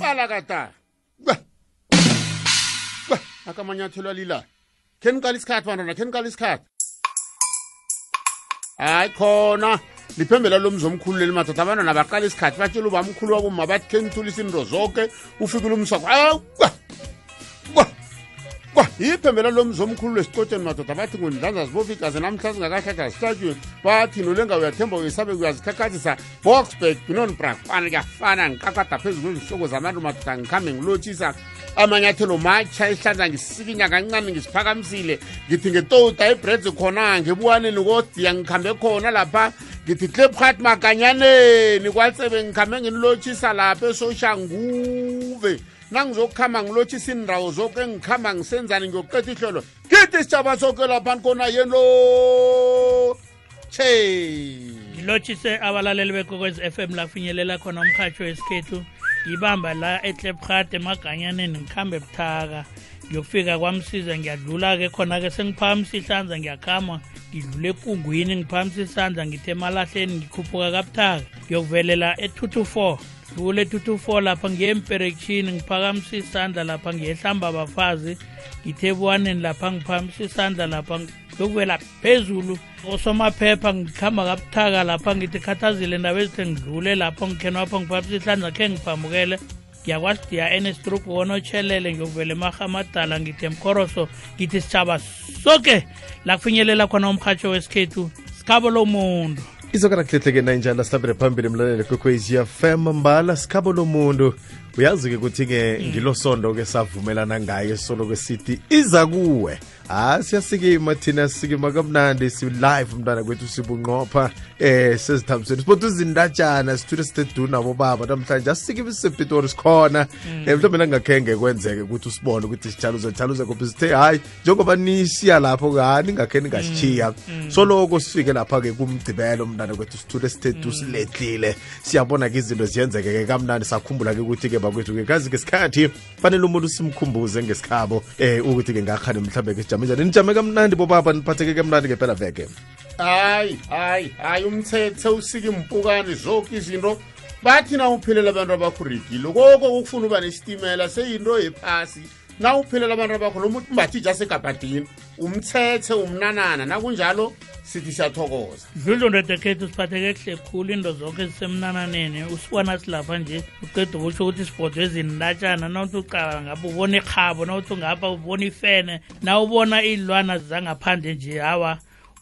balakata akamanyathelo alila khe niqala isikhathi bantwana khe niqala isikhathi hayi khona liphembela lo mzi omkhulu leli madoda abantwana baqala isikhathi batshela uba mkhulu wabuma bathi khe nithulisa into zonke ufikile umswakho awu kwa yiphembela lo mzi omkhulu lesicotsheni madoda bathi ngondlanza zibofigaze namhla zingakahlathi azihlatshwe bathi nolenga uyathemba uyesabe kuyazikhakhazisa boxburg binonbrak fana kuyafana ngiqaqada phezu kwezihloko zabantu madoda ngikhambe ngilotshisa amanyathelo matsha isihlanza ngisikinya kancane ngisiphakamisile ngithi ngetoda ibreads khona ngebuwaneni kodiya ngikhambe khona lapha ngithi tlephat makanyaneni kwatsebe ngikhambe nginilotshisa lapha esoshanguve nangizokuhamba ngilotshisa iindawo zoke ngikhamba ngisenzani ngiyoqeda ihlolo ngithi isitshaba soke lapha nikonayenlo che ngilotshise abalaleli bekwekwez f m la finyelela khona umhatsho wesikhethu ngibamba la eklepgade emaganyaneni ngikhambe buthaka ngiyokufika kwamsiza ngiyadlula-ke khona-ke sengiphakamisa ihlanza ngiyakhama ngidlula ekungwini ngiphakamisa isandla ngithe emalahleni ngikhuphuka kabuthaka ngiyokuvelela e-two-two four ngidlula e-two-two four lapha ngiye emperekshini ngiphakamisa isandla lapha ngiyehlamba abafazi ngithe ebuwaneni lapha ngiphakamisa isandla lapha ngiyokuvela phezulu osomaphepha ngihamba kabuthaka lapha ngithi khathazile ndaba ezithe ngidlule lapho ngikhenwa apho ngiphaphisa ihlanza khe ngiphamukele ngiyakwasidiya enestruk wona otshelele ngiyokuvela emarhamadala ngithe mkhoroso ngithi sitshaba soke la kufinyelela khona umrhatsho wesikhethu sikhabo lomuntu izokana kuhlehleke nanjalo asihlabele phambili mlalele kwekhwezi fm mbala sikhabo lomuntu uyazi-ke ukuthi-ke mm. ngilo sondo-ke savumelana ngaye solo kwesithi iza kuwe hayi siyasikima thina sikima kamnandi si-live mntwana kwethu sibunqopha eh sezithambisweni sibodwa izindatshana sithule sidedu nabo baba namhlanje asikimi sisepitori sikhona um mhlawumbe nangingakhenge kwenzeke ukuthi usibone ukuthi sitshaluze tshaluze kophi sithe hhayi njengoba nishiya lapho ka ningakhe ningasishiya mm, so loko sifike lapha-ke kumgcibelo mntwana kwethu sithule sidedu siledlile siyabona-ke izinto ziyenzeke-ke kamnandi sakhumbula-ke ukuthi-ke bakwethu-ke kazi-ke sikhathi fanele umuntu simkhumbuze ngesikhabo eh ukuthi ke ngakhani mhlambe ke sijame njani nijame kamnandi bobaba niphatheke kamnandi ngempela veke hayi hayi hayi umthethe usika impukani zonke izinto bathi na uphilela abantu abakhurigile koko ukufuna uba nesitimela seyinto yephasi na uphilela abantu abakho noma uthi mbathi ijasegabhadini umthethe umnanana nakunjalo sithi siyathokoza dludlondedekhethu siphatheke kuhle khulu into zonke zisemnananeni usibona silapha nje uqeda ukusho ukuthi sibhodwe ezintatshana nawuthi ucala ngapha ubona irhabo nawuthi ngapha ubona ifene nawubona iy'lwana zangaphandle nje hawa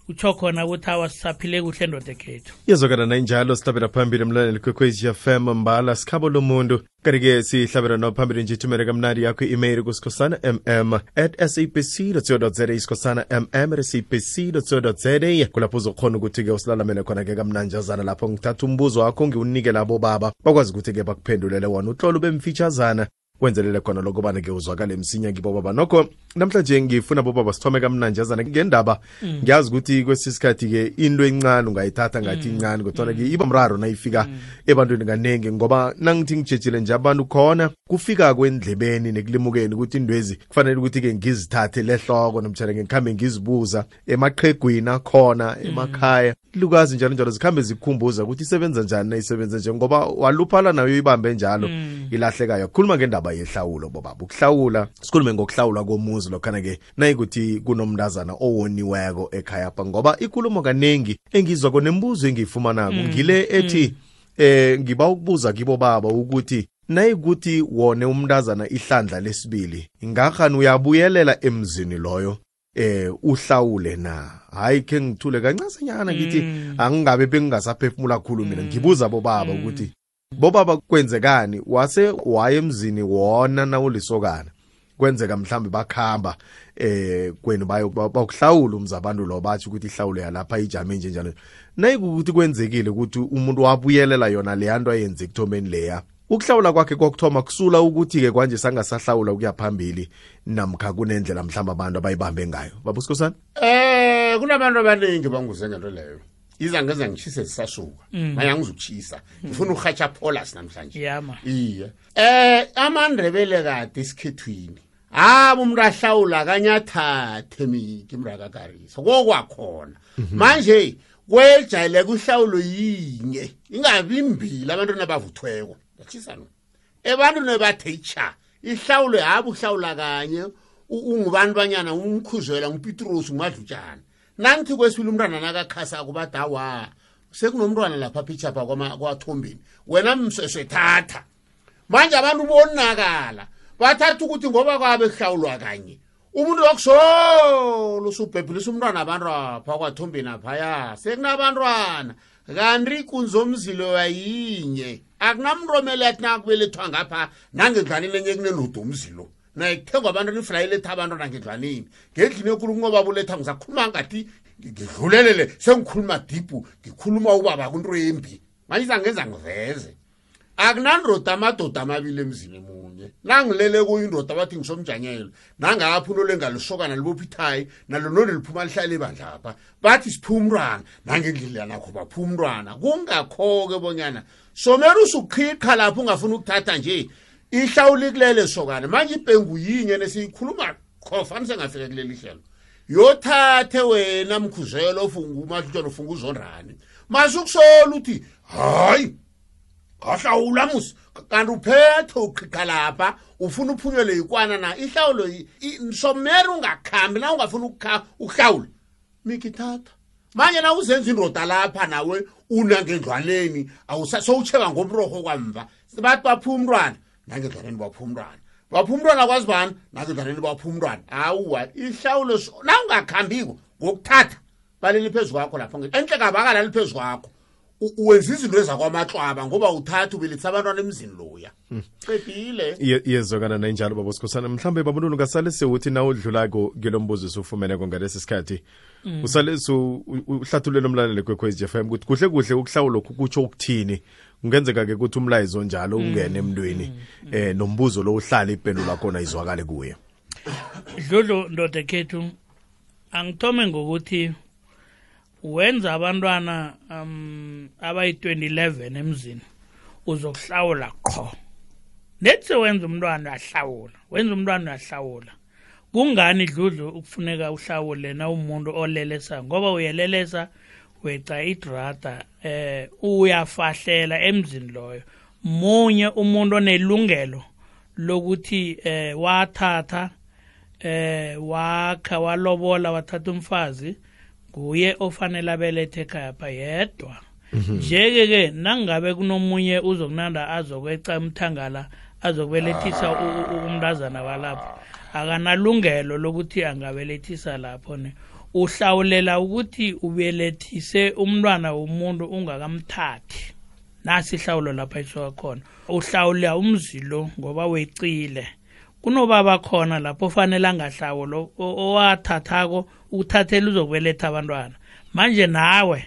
utsho khona ukuthi awasisaphile kuhle ndoda ekhethu yezokana nayinjalo sihlabela phambili emlwaneni kwekhwezi fm mbala sikhabo lomuntu kanike sihlabelano phambili nje ithumele kamnandi yakho i-email kusikhosana mm at sabc co za isikhosana mm at sabc co za kulapho uzokhona ukuthi-ke usilalamele khona-ke kamnanjazana lapho ngithatha umbuzo wakho ngiwunike labo baba bakwazi ukuthi-ke bakuphendulele wona uhlolo bemfitshazana wenzelele khona lokubana-ke uzwakale msinya kibo baba nokho namhlanje ngifuna bobaba sithome kamnanjazana ngendaba mm. ngiyazi ukuthi kwesinye isikhathi-ke into encane ungayithatha ngathi mm. incane kodwana-ke mm. iba mraro nayifika ebantwini kaningi ngoba nangithi ngijejile nje abantu khona kufika kwendlebeni nekulimukeni ukuthi indwezi kufanele ukuthi-ke ngizithathe lehloko nomtshana ngikhambe ngizibuza emaqhegwini akhona mm. emakhaya lukazi njalo njalo zikhambe zikhumbuza ukuthi isebenza njani nayisebenza nje ngoba waluphala nayo uyibambe njalo mm. ilahlekayo khuluma ngendaba yehlawulo bobaba ukuhlawula sikhulume ngokuhlawulwa komuzi lokhana-ke nayikuthi kunomntazana owoniweko ekhaya pha ngoba ikulumo kaningi engizwa konembuzo engiyifumanako mm. ngile ethi eh ngiba ukubuza kibo baba ukuthi nayikuthi wone umntazana ihlandla lesibili ngahani uyabuyelela emzini loyo eh uhlawule na hayi ke ngithule kancasenyana ngithi mm. angingabe bengingasaphefumula khulu mina mm. ngibuza bobaba mm. ukuthi bobaba kwenzekani wase waye emzini wona nawulisokana kwenzeka mhlambe bakhamba eh kwenu bayo bakuhlawula umzabantu lo bathi ukuthi ihlawulo yalapha ijame nje njalo nayikuthi kwenzekile ukuthi umuntu wabuyelela yona leyanto ayenze ekuthomeni leya ukuhlawula kwakhe kokuthoma kusula ukuthi-ke kwanje sangasahlawula ukuya phambili namkha kunendlela mhlawumbe abantu abayibambe ngayo babusikhosana um eh, kunabantu abaningi banguze ngento leyo iza ngeza ngishise zisasuka mm. maya ngizukutshisa ngifuna ukurhatsha pholas namhlanje iye um amandrebele kade esikhethwini hayi umuntu ahlawula akanyathathe miki mrakakariso kokwakhona mhm. manje mm -hmm. kwejayeleka uhlawulo yinye ingabi imbili abantu nabavuthweko yathisa no abantu nebathe icha ihlawulo yabe uhlawula kanye ungubani banyana umkhuzela ngupitrosi ngumadlutshana nangithi kwesibili umntwana nakakhasa kubadawa sekunomntwana lapha phichapha kwathombeni wena mseswethatha manje abantu bonakala bathatha ukuthi ngoba kwabe kuhlawulwa kanye umuntu wakusolo usubhebhilisa umntwana abantu apha kwathombeni aphaya sekunabantwana kanti ikunzomzilo wayinye akunamuntu omele athi nakubelethwa ngapha nangendlwanini enye kunenudo umzilo naye kuthengwa abantu nifunayiletha abantu nangendlwanini ngendlini enkulu kungoba buletha ngisakhuluma ngathi ngidlulelele sengikhuluma dibhu ngikhuluma ubaba kunto embi manje izangenza ngiveze akunandoda amadoda amabili emzini munye nangilele kuyo indoda bathi ngisomjanyelo nangapha unole ngalisokana libopha ithayi nalo nole liphuma lihlale ebandlapha bathi siphume umntwana nangendlini yanakho baphume umntwana kungakho-ke bonyana somela usuqhiqha lapho ungafuni ukuthatha nje ihlawulikulele sokane manje ibhengu yinye nesiyikhuluma kho fani sengafika kuleli hlelo yothathe wena mkhuzelo ofunga umahlutshana ufunga uzonrani mase ukusola ukuthi hayi ngahlawula musi kanti uphethe uqhiqa lapha ufuna uphunyelwe yikwana na ihlawulo somere ungakhambi na ungafuni ukuhlawula mikithatha manje na uzenza indoda lapha nawe una ngendlwaneni sowutsheka ngomroho kwamva bathi baphume umntwana nangendlwaneni baphume umntwana baphume umntwana kwazi bani nangendlwaneni baphume umntwana awuwa ihlawulo na ungakhambiko ngokuthatha balini phezu kwakho lapho enhle kabakalali phezu kwakho wenza izinto ezakwamatlwaba ngoba uthatha ubelitha abantwana emzini loya hmm. qedile yezwakana nayinjalo baba sikhosana mhlawumbe babuntu ungasale sewuthi na udlulako kulo mbuzo esiwufumeneko ngalesi sikhathi hmm. usale uhlathulelo omlalele kwekhwez f m ukuthi kuhle kuhle ukuhlawula lokhu kutsho ukuthini kungenzeka-ke ukuthi umlayezo onjalo hmm. ungene emntwini um eh, nombuzo lo uhlale ipendula khona izwakale kuye dludlu ndoda khethu angithome ngokuthi wenza abantwana um abayi-2011 emzini uzokuhlawula qho nethi wenza umntwana uyahlawula wenza umntwana uyahlawula kungani dludlu ukufuneka uhlawule na umuntu olelesa ngoba uyelelesa weca idrada eh uyafahlela emzini loyo munye umuntu onelungelo lokuthi eh wathatha eh wakha walobola wathatha umfazi nguye ofanele abelethe ekhaya pha yedwa mhm. njeke ke nangabe kunomunye uzokunanda azokweca umthangala azokubelethisa umntazana walapho akanalungelo lokuthi angabelethisa lapho ne uhlawulela ukuthi ubelethise umntwana womuntu ungakamthathi nasi ihlawulo lapha isuka khona uhlawula umzilo ngoba wecile kunobaba khona lapho fanele angahlawo lo owathathako ukuthathela uzokubeletha abantwana manje nawe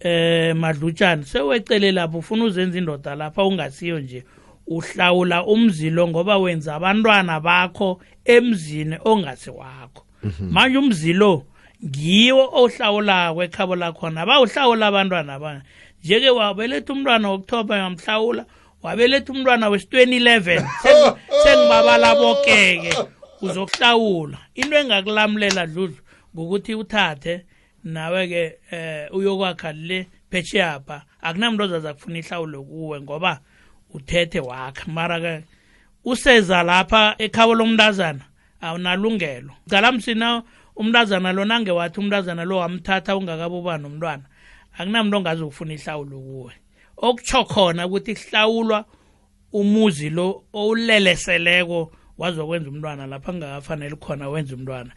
eh madlutshana sewecele lapho ufuna uzenza indoda lapha ungasiyo nje uhlawula umzilo ngoba wenza abantwana bakho emzini ongasi wakho mhm. manje umzilo ngiwo ohlawulako ekhabo lakhona bawuhlawula abantwana abanye njeke wabeletha umntwana wokuthoba yamhlawula wabeletha umntwana wesi-2011 sengibabala bokeke uzokuhlawula into engakulamulela dludlu ngokuthi uthathe nawe-ke um eh, uyokwakha le pheshiyapha akunamntu ozaza kufuna ihlawulo kuwe ngoba uthethe wakha mara-ke useza lapha ekhabo lomntazana awunalungelo cala msina umntazana lona ngewathi umntazana lo wamthatha ungakabobani umntwana akunamntu ongazi ukufuna ihlawulo kuwe okutsho khona ukuthi kuhlawulwa umuzi lo owuleleseleko wazokwenza umntwana lapha ngakafanele khona wenza umntwana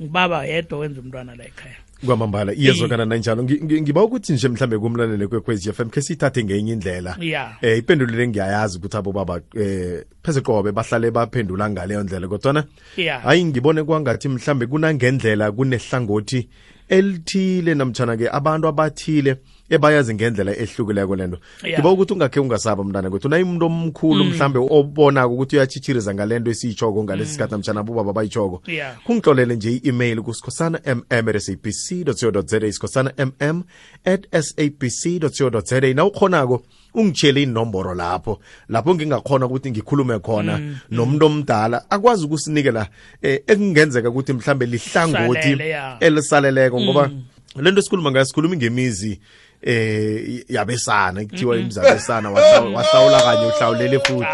ngibaba yedwa wenza umntwana la ekhaya kwamambala iyezwakana nanjalo ngiba ukuthi nje mhlambe kumlalele kwekwez f m khe siyithathe ngenye indlela um yeah. eh, ipendulo le ngiyayazi ukuthi abo baba eh pheze qobe bahlale baphendula ngaleyo ndlela kodwana yeah. hayi ngibone kwangathi mhlambe kunangendlela kunehlangothi elithile namtshana-ke abantu abathile ebayazi ngendlela ehlukileko lento yeah. ngiba ukuthi ungakhe ungasaba mntana ukuthi unayimuntu omkhulu mm. mhlambe obonako ukuthi uyachitshiriza ngalento esiyitshoko ngalesi mm. sikhathi mm. namtshana abobaba bayitshoko yeah. kungihlolele nje i-email kusikhosana mm at sabc co za isikhosana mm at sabc co za nawukhonako ungitshele inomboro lapho lapho ngingakhona ukuthi ngikhulume khona mm, mm. nomuntu omdala akwazi ukusinikela eh, ekungenzeka ukuthi mhlambe lihlangothi elisaleleko ngoba mm. lento esikhuluma ngayo sikhuluma ingemizi eh yabesana kuthiwa mm-hmm. imizabesana wahlawula kanye uhlawulele futhi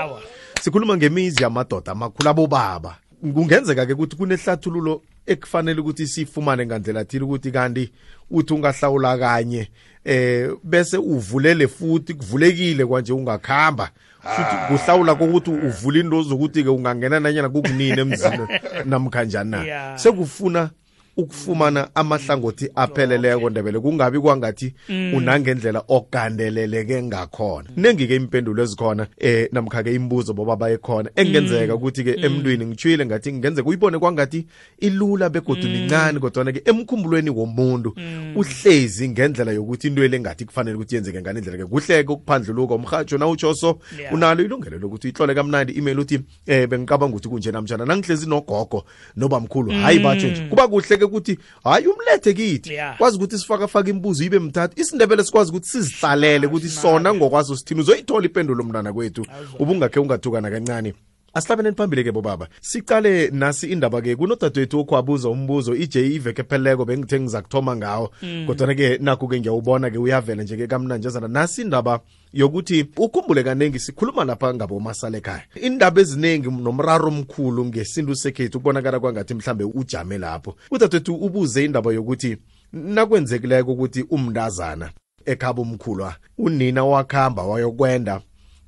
sikhuluma ngemizi yamadoda amakhulu abobaba kungenzeka ke ukuthi kunehlathululo ekufanele ukuthi sifumane ngandlela thile ukuthi kanti uthi ungahlawula kanye eh bese uvulele futhi kuvulekile kwanje ungakhamba futhi ah. kuhlawula kokuthi uvule into zokuthi ke ungangena nanyana kukunini emzini namkhanjani na sekufuna ukufumana amahlangothi apheleleko ndebele kungabi kwangathi mm. unangendlela ogandeleleke ngakhona nengike impendulo ezikhona eh namkhake imibuzo boba bayekhona engenzeka mm. ukuthi ke mm. emntwini ngitshwile ngathi ngenzeka uyibone kwangathi ilula begodu mm. lincane kodwana ke emkhumbulweni womuntu mm. uhlezi ngendlela yokuthi into ele ngathi kufanele ukuthi yenzeke ngani indlela ke kuhle ke ukuphandluluka umhajo na utsho so yeah. unalo ilungelo lokuthi itlole kamnandi email uthi eh bengicabanga ukuthi kunje namjana nangihlezi nogogo nobamkhulu mm. hayi batsho nje kuba kuhle ke ukuthi hayi umlethe kithi yeah. kwazi ukuthi sifaka faka imibuzo ibe mthatha isindebele sikwazi ukuthi sizihlalele ukuthi sona ngokwaso sithini uzoyithola ipendulo mntana kwethu ubungakhe ungathukana kancane asihlabeleni phambili-ke bobaba siqale nasi indaba-ke kunodadewethu okhwabuza umbuzo ij iveke pheleleko bengithe ngiza kuthoma ngawo mm. kodwana-ke nakho-ke ngiyawubona-ke uyavela nje-ke kamnanjazana nasi indaba yokuthi ukhumbule kaningi sikhuluma lapha ngabomasala ekhaya indaba eziningi nomraro omkhulu ngesintu sekhethu kubonakala kwangathi mhlambe ujame lapho udadewethu ubuze indaba yokuthi nakwenzekileko ukuthi umntazana ekhaba umkhulwa unina wakhamba wayokwenda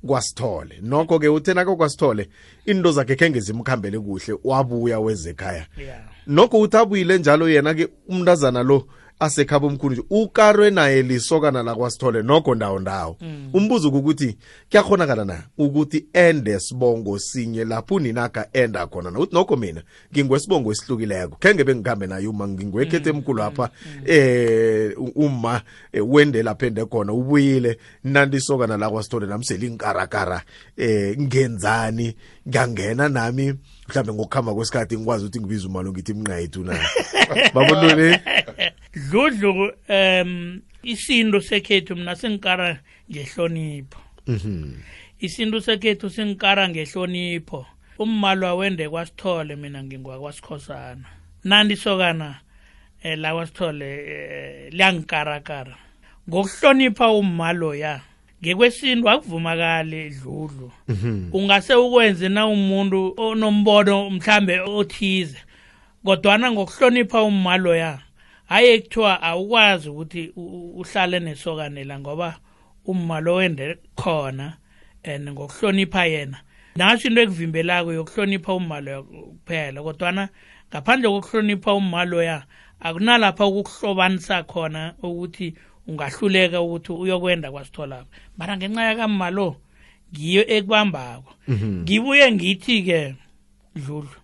kwasithole nokho ke uthe nako kwasithole into zakhe khenge zimkhambele kuhle wabuya wezekhaya yeah. nokho uthi abuyile njalo yena ke umntazana lo asekhaba omkhulu nje ukarwe naye lisokana lakwasithole nokho ndawo ndawo mm. umbuzo ukuthi kuyakhonakala na ukuthi ende sibongo sinye lapho uninaka enda khona na uthi nokho mina ngingwesibongo esihlukileko khenge bengikhambe naye uma ngingwekhethe mm, emkhulu mm, apha mm. eh uma eh, wende lapha ende khona ubuyile nanti isokana la kwasithole nami selinkarakara eh ngenzani ngangena nami mhlambe ngokuhamba kwesikhathi ngikwazi ukuthi ngibiza umalo ngithi mnqayethu na babonile dludlu um isinto sekhethu mina singikara ngehlonipho mhm isintu sekhethu singikara ngehlonipho ummalwa wende kwasithole mina ngingwakwasikhosana nandisokana eh, la kwasithole eh, liyangikarakara ngokuhlonipha ummalo ya ngekwesintu akuvumakali idludlu mhm. ungase ukwenze na umuntu onombono mhlambe othize kodwana ngokuhlonipha ummalo ya haye kuthiwa awukwazi ukuthi uhlale nesokanela ngoba ummalo wende khona and ngokuhlonipha yena nasho into ekuvimbelako yokuhlonipha umma loya kuphela kodwana ngaphandle kokuhlonipha umma loya akunalapha ukukuhlobanisa khona ukuthi ungahluleka ukuthi uyokwenda kwasitholapha mara ngenxa yakamma lo ngiyo ekubambako mhm. ngibuye ngithi-ke dlulu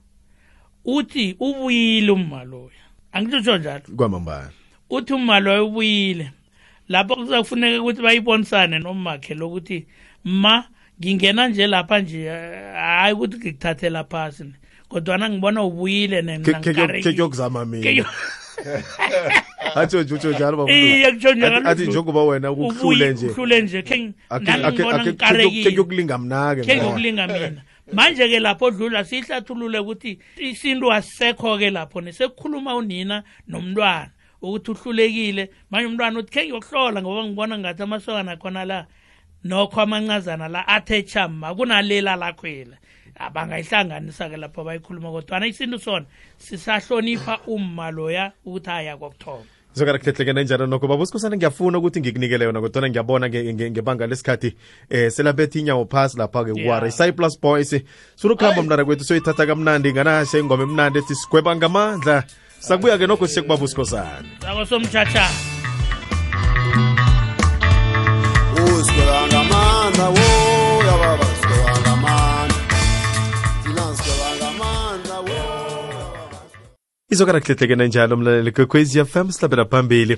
uthi ubuyile umma loya angithutsho njalo kwamambala uthi umma loya ubuyile lapho kuzakufuneka ukuthi bayibonisane nomakhe lokuthi ma ngingena nje lapha nje hayi ukuthi ngikuthathela phasi kodwana ngibona ubuyile nenakuyokuzama mina atsho nje utsho njalo iye kutsho njaloathi njengoba wena ukuhlule nje uhlule nje khengiyokulinga mnake khengiyokulinga mina manje-ke lapho odlula siyihlathulule ukuthi isintu asisekho-ke lapho nesekukhuluma unina nomntwana ukuthi uhlulekile manje umntwana uthi khe ngiyokuhlola ngoba ngibona ngathi amasokana akhona la nokho amancazana la athe cham akunalela lakhwela abangayihlanganisa-ke lapho bayikhuluma kodwana isintu sona sisahlonipha umma loya ukuthi aya kokuthoma zokarakutletlekena injalo nokho baba usikhosana ngiyafuna ukuthi ngikunikele yona kodwana ngiyabona ngebanga lesikhathi um eh, selabetha inyawo phasi lapha-ke kuwara i-cyplus boys sifuna ukuhamba mntana kwethu soyithatha kamnandi nganashe ingoma emnandi ethi sigweba ngamandla sakubuya ke nokho siyekubaba usikhosana akosomtshatsha usikhosana amandla wo yababa sikhosana amandla thina sikhosana amandla wo izokana kuhlehlekena njalo mlaleli kwekwezi fm silabela phambili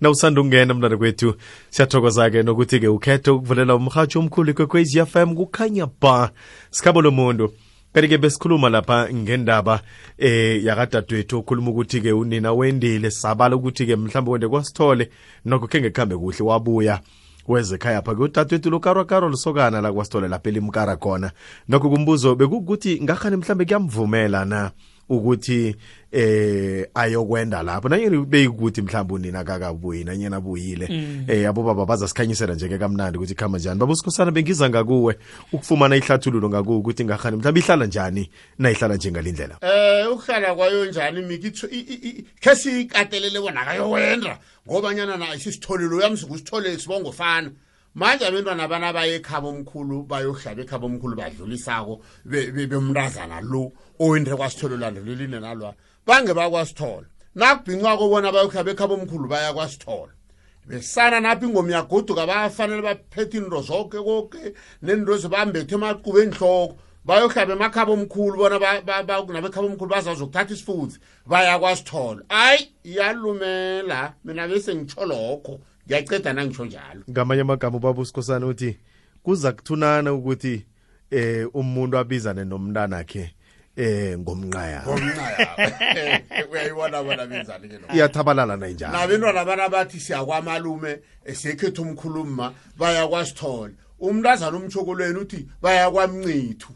na usanda ukungena mntwana kwethu siyathokoza-ke nokuthi-ke ukhethe ukuvulela umrhatsho omkhulu ikwekwezi fm kukhanya ba sikhabo lomuntu kanti-ke besikhuluma lapha ngendaba eh yakadadwethu okhuluma ukuthi-ke unina wendile sabala ukuthi-ke mhlawumbe wende kwasithole nokho khe ngekuhambe kuhle wabuya wezekhaya pha kudadwethu lokarwakaro lisokana lakwasithole lapha elimkara khona nokho kumbuzo bekukuthi ngakhani mhlawumbe kuyamvumela na ukuthi eh ayokwenda lapho nanyeni beyikuthi mhlawumbe unina kakabuyi nanyeni abuyile mm. eh abobaba bazasikhanyisela nje ke kamnandi ukuthi khama njani baba usikhosana bengiza ngakuwe ukufumana ihlathululo ngakuwe ukuthi ngahani mhlawumbe ihlala njani nayihlala njengalindlela eh ukuhlala kwayo njani miki khe sikatelele bona kayokwenda ngobanyana na isisitholile uyamsuka usithole sibongo fana manje abentwana abana baye ekhaba omkhulu bayohlaba ekhaba omkhulu badlulisako bemntazana lo owendre kwasitholo landelelini nalwa bange bakwasitholo nakubhincwako bona bayohlaba ekhaba omkhulu baya kwasitholo besana napho ingoma iyagoduka bafanele baphethe into zoke koke nento ezibambethe emaquba enhloko bayohlaba emakhaba omkhulu bona nabekhaba omkhulu bazazi ukuthatha isifuthi baya kwasitholo ayi iyalumela mina bese ngitsho lokho ngiyaceda nangisho njalo ngamanye amagama ubaba usikhosane uthi kuza kuthunana ukuthi eh umuntu abizane nomntanakhe eh ngomnqaya ngomnqaya uyayibona bona benzani ke lo iyathabalala na njalo nabentwana bana bathi siyakwamalume esekhetha umkhuluma baya kwasithole umntazana umtshokolweni uthi baya kwamncithu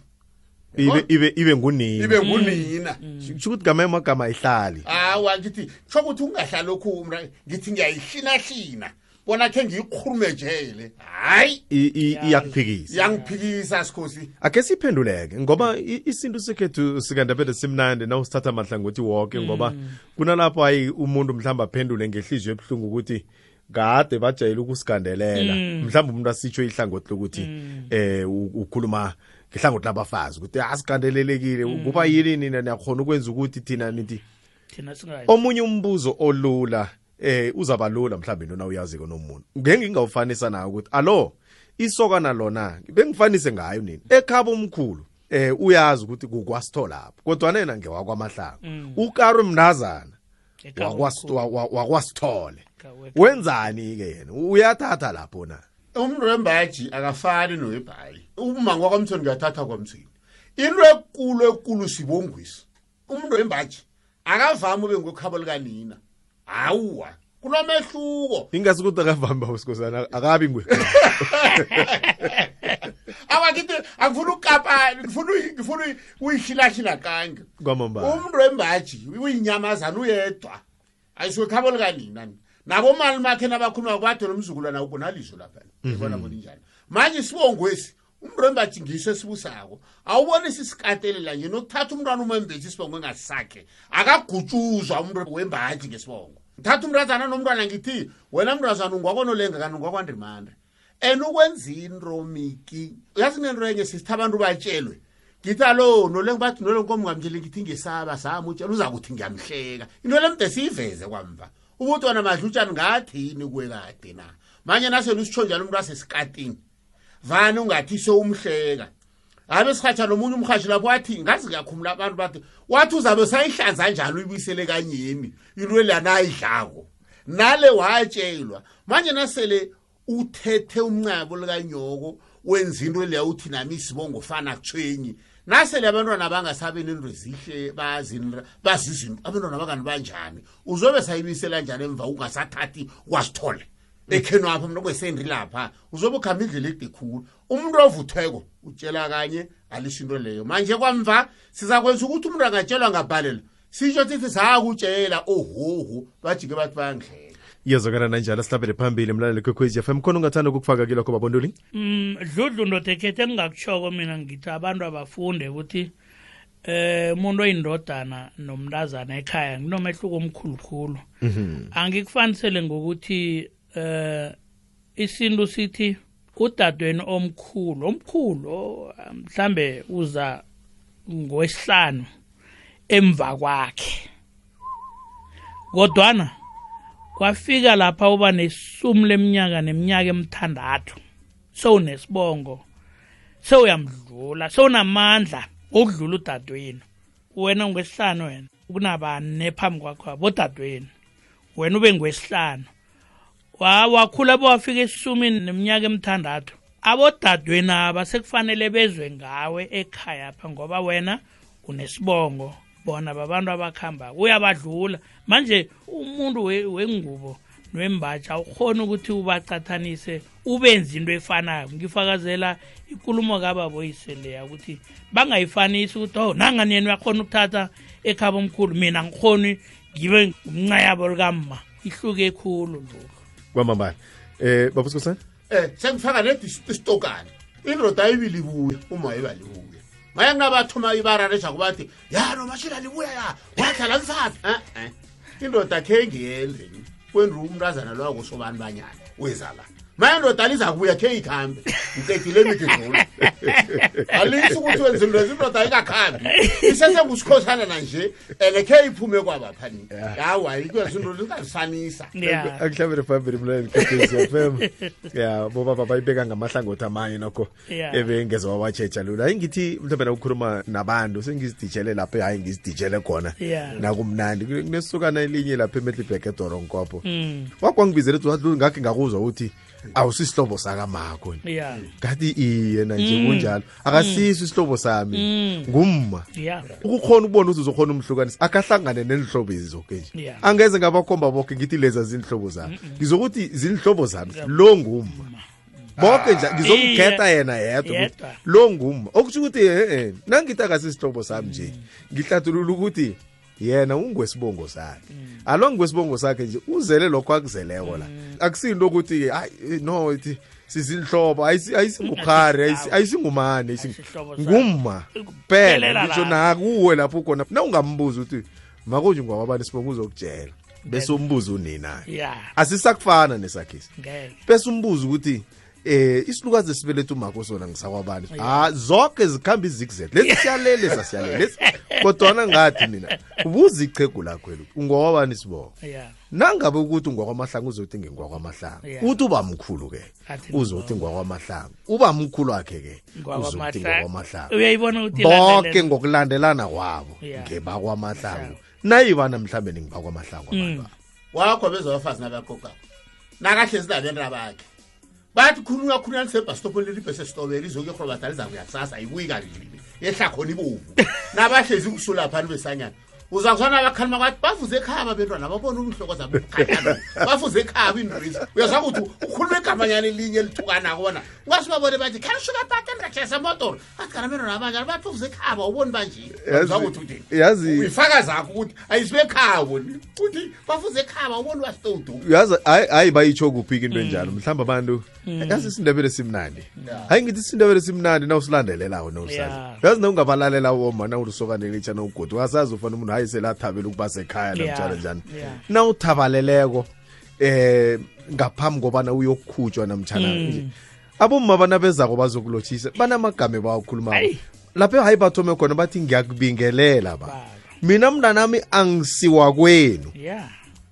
ibe ibe ibe ngunini ibe ngunina sho ukuthi gama emagama ayihlali hawa ngithi sho ukuthi ungahlali lokhu mra ngithi ngiyayihinahlina bona khe ngiyikhurumejele hayi I- i- iyakuphikisa iyangiphikisa sikhosi akhe siphenduleke ngoba i- isintu sekhethu sikandabele simnandi na usithatha mahlangothi woke ngoba kunalapho ayi umuntu mhlawumbe aphendule ngehliziyo ebuhlungu ukuthi kade bajayele ukusigandelela mm. mhlawumbe umuntu asitsho ihlangothi lokuthi mm. eh ukhuluma ngehlangothi labafazi ukuthi asigandelelekile mm. kuba yini nina niyakhona ukwenza ukuthi thina nithi omunye umbuzo olula eh uzaba lula mhlawumbe nona uyaziko nomuntu ngeke ngingawufanisa nayo ukuthi alo isokana lona bengifanise ngayo nini ekhaba umkhulu eh uyazi ukuthi kukwasitholapho kodwa nena ngewakwamahlanga mm. ukarwe mnazana wakwasithole wenzani-ke yena uyathatha lapho na umuntu wembaji akafani nowebhayi umanga wakwamthweni kuyathatha kwamthweni into ekulu ekulu sibongwisi umuntu wembaji akavami ube ngokhabo likanina hawuwa kunomehluko ingasi ukuthi akavami bawusikhosana akabi ngwe awakithi angifuna ukukapa ngifuna ngifuna uyihilahila kange kwamambala umuntu wembaji uyinyamazana uyedwa ayisuke khabo likanina ni nabomali makhe nabakhuluma kwadola umzukulwana uko nalizo lapha Mhm. ibona bona injani manje isibongwesi umuntu wembaji ngiso esibusako awuboni sisikatelela nje nokuthatha umntwana umembeji isibongo engasakhe akagutshuzwa umuntu wembaji ngesibongo ngithatha umntazana nomntwana ngithi wena mntazana ungwakonolenga kanti ungwakwandimandre and ukwenzini romiki yazi nento enye sisitha abantu batshelwe ngithi alo nole ngibathi nole nkomo ngamtsheli ngithi ngesaba sami utshela uza kuthi ngiyamhleka into le mde siyiveze kwamva umuntu wana madlutshani ngathi yini kuwe kade na manje nasele usitsho njalo umuntu wasesikatini vani ungathi sewumhleka abe sihatsha nomunye umhashi lapho wathi ngazi ngiyakhumula abantu bathi wathi uzabe sayihlanza njalo uyibuyisele kanyeni into elana ayidlako nale watshelwa manje nasele uthethe umncako likanyoko wenza into leya uthi nami isibongo fana kutshwenyi nasele abantwana abangasabi nento zihle bazizinto abantwana abangani banjani uzobe sayibisela njani emva ungasathathi wasithole ekheni wapho mntu kwesendi lapha uzobe ukhamba indlela ekude khulu umuntu ovuthweko utshela kanye alisho into leyo manje kwamva sizakwenza ukuthi umuntu angatshelwa ngabhalelwa sisho sithi sakutshela ohoho bajike bathi bayangidlela iyezwakala nanjalo sihlabele phambili mlaleli kwekhwez f m khona ungathanda ukukufaka kilokho babonduli mm, dludlu ndodekhethe engingakutshoko mina ngithi abantu abafunde ukuthi eh umuntu oyindodana nomntazana ekhaya nginomehluko omkhulukhulu mhm. angikufanisele ngokuthi eh isintu sithi udadweni omkhulu omkhulu mhlambe uza ngowesihlanu emva kwakhe kodwana kwafika lapha uba nesumi leminyaka neminyaka emithandathu sewunesibongo sewuyamdlula sewunamandla okudlula udadewenu wena ngwesihlanu wena kunabane phambi kwakho bodadewenu wena ube ngwesihlanu wakhula bowafika esisumini neminyaka emithandathu abodadweni aba sekufanele bezwe ngawe ekhaya pha ngoba wena unesibongo bona babantu abakuhamba uyabadlula manje umuntu wengubo nowembatsha ukhona ukuthi ubacathanise ubenza into efanayo ngifakazela ikulumo kababa oyiseleya ukuthi bangayifanisi ukuthi oh nangani yena uyakhona ukuthatha ekhaba omkhulu mina ngikhoni ngibe umncayabo likamma ihluke ekhulu lokho kwamambala eh baba sikosana eh sengifaka nedi isitokana indoda ayibili buya uma ibalibuya maye ngabathoma ibararisa kubathi ya noma shila libuya ya wahlala nsasa eh eh indoda khe ngiyenze kwenru umntazana lowa kusobani banyana wezala maye ndoda aliza kubuya khe ikhambe ngicedile mithi dulu alisi ukuthi wenza into ezi indoda ayikakhambi isesengusikhosana nanje and khe iphume kwabaphani hawa ikwenza into lingazifanisa akuhlabele phambili mlayeni kfm ya bobaba bayibeka ngamahlangothi amanye nokho Yeah. ebengeze wawatshetja lula hayi ngithi mhlawumbe nakukhuluma nabantu sengizidijele lapho hayi ngizidijele khona Yeah. nakumnandi Kune- kunesukana elinye lapho emetlibek edoronkopo Mm. wakwangibizela ethi wathi ngakhe ngakuzwa ukuthi awusisihlobo sakamakho ni Yeah. ngathi iye nanje Mm. kunjalo akasiso isihlobo sami Mm. ngumma Yeah. ukukhona ukubona ukuthi uzokhona umhlukanisa akahlangane nenhlobo ezizoke nje Yeah. angeze ngabakhomba boke ngithi leza zinhlobo zami ngizokuthi zinhlobo zami lo ngumma bonke nje ngizomkhetha yena yedwa Yedwa. ukuthi lo nguma okusho ukuthi eh, eh, nangithi akasisihlobo sami nje ngihlathulula ukuthi yena ungwesibongo sakhe alo ngwesibongo sakhe nje uzele lokho akuzeleko la akusinto ukuthi hayi eh, no ithi sizinhlobo ayisi- ayisingukhari ayisi- ayisingumane ayisi- Ayisihlobo sakhe. ngumma kuphela Phelela ngitsho lapho. nakuwe lapho ukhona na ungambuza ukuthi makunje ngwababani sibonga uzokutshela bese umbuzo unina yeah asisakufana nesakhisi ngeke bese umbuzo ukuthi eh isilukazi esibelethe umako sona ngisakwabani ah zonke zikhamba izigzet lesi siyalele sasiyalele lesi kodwana ngathi mina buza ichegu lakho elu ungowabani sibongo yeah nangabe ukuthi ungwakwamahlanga uzothi ngingiwakwamahlanga Yeah. uthi uba mkhulu ke Athi uzothi ngwakwamahlanga uba mkhulu wakhe ke uzothi Ngwakwamahlanga. ngwakwamahlanga uyayibona ukuthi bonke ilandelene. ngokulandelana kwabo Yeah. ngebakwamahlanga nayibana mhlawumbe ningibakwa amahlango mm. abantu wakho bezobafazi nabaqoqako nakahlezi nabenta bakhe bathi khulula khulula lisebhasitopho lelibhesi esitobela izoke irhobata lizakuya kusasa ayibuyi kalilimi yehla khona ibovu nabahlezi kusulaphani besanyana uza kuzona abakhalima kwathi bafuze ekhaya babentwana babona umhloko zabo bafuze ekhaya kwindrizi uyaza ukuthi ukhuluma igabanyana elinye elithukanako bona ungasibabone bathi khanisukapata mrakhesa motor baganamelo nabanje alibathuvuza ekhaba uboni banje Yazi- Zakuthi uthini? yazi uyifaka zakho ukuthi ayisibe ekhabo ni. ukuthi bafuze ekhaba uboni basitodu yazi hayi hayi bayitsho kuphi into Mm. enjalo mhlawumbe abantu yazi isindebele simnandi hayi ngithi isindebele simnandi na usilandelelawo nowusazi Yeah. yazi nawungabalalela woma na ulisokane litsha na ugodi wasazi ufana umuntu hayi selathabela ukuba sekhaya Yeah. namtshana njani Yeah. na uthabaleleko eh ngaphambi kobana uyokukhutshwa namtshana Mm. nje abomma banabezako bazokulotshisa banamagame bawakhulumako Ayi. lapho hayi bathome khona bathi ngiyakubingelela ba mina mntanami angisiwakwenu ya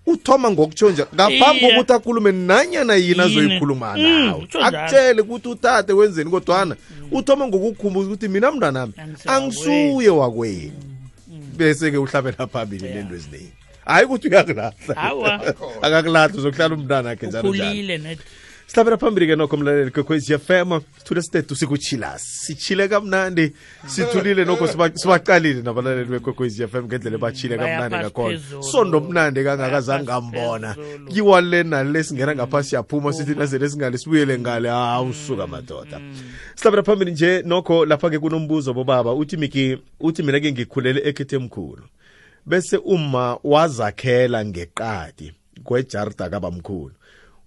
uthoma ngokutsho nje ngaphambi Iye. kokuthi akhulume nanyana yini Yini. azoyikhuluma Mm, nawe utsho njalo. akutshele ukuthi uthathe wenzeni kodwana uthoma ngokukhumbuza ukuthi mina mntanami Angisiwakwenu. angisuye wakwenu bese-ke uhlabela phambili nento eziningi hayi ukuthi uyakulahla Awa. akakulahla uzokuhlala umntana akhe njalo njalo ukhulile net sihlabela phambili ke nokho mlaleli kwekhwezi fm sithule sitethu sikuchila sichile kamnandi sithulile nokho siba- sibaqalile nabalaleli bekwekhwezi fm ngendlela ebachile Baya kamnandi phasi ngakhona phezulu. sondo mnandi kangakazange Baya phasi ngambona phezulu. kiwa le nale singena ngapha siyaphuma sithi nasele singale sibuyele ngale hawu suka madoda sihlabela phambili nje nokho lapha-ke kunombuzo bobaba uthi miki uthi mina ke ngikhulele ekhethe mkhulu bese uma wazakhela ngeqadi kwejarda kabamkhulu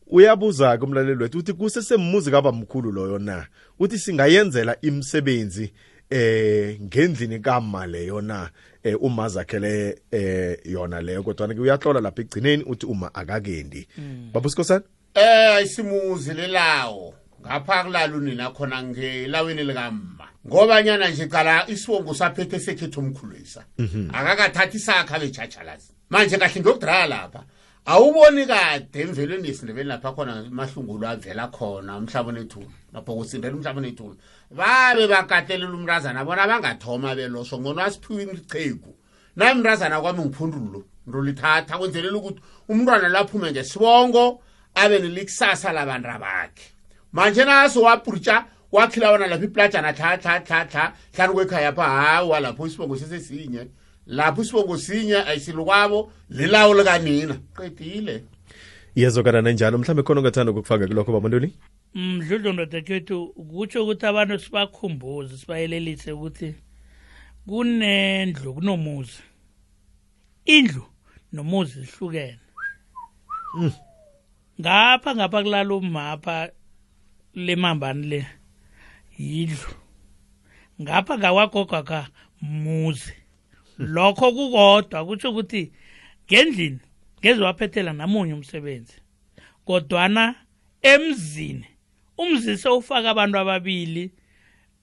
uyabuza-ke umlaleli wethu uthi kusesemuzi kabamkhulu loyo na uthi singayenzela imisebenzi eh ngendlini kama leyo na eh uma zakhele eh yona leyo kodwa ke uyahlola lapha egcineni uthi uma akakendi mm. babusikhosana Eh isimuzi lelawo ngapha kulala unina khona ngelawini likamma ngobanyana nje cala isiwongo saphethe sekhetho omkhulwisa mhm. akakathathi isakha bejajalazi manje kahle ngiyokudraya lapha awuboni kade emvelweni yesindebeni lapha khona mahlungulu avela khona umhlaba onethulu mabhokosindela umhlaba onethulu babe bakatelela umrazana bona bangathoma belosho ngono asiphiwe imicheku naye mntazana kwami ngiphundulu lo ndolithatha kwenzelela ukuthi umntwana laphume ngesibongo abe nelikusasa labantu abakhe manje naso waputsha wakhila wona lapho iplajana tha tha tha tha hlanu kwekhaya pha hawa lapho isibongo sesesinye lapho isibongo sinye ayisilukwabo lilawo likanina qedile iyezokana nanjalo mhlawumbe khona ungathanda ukukufaka kulokho bamantuli mdludlo ndodakhethu kutsho ukuthi abantu sibakhumbuze sibayelelise ukuthi kunendlu kunomuzi indlu nomuzi zihlukene mm. ngapha ngapha kulala umapha lemambani le yidlu ngapha ngawagoga ka muzi lokho kukodwa kutsho ukuthi ngendlini ngeziwaphethela namunye umsebenzi kodwana emzini umzise ufaka abantu ababili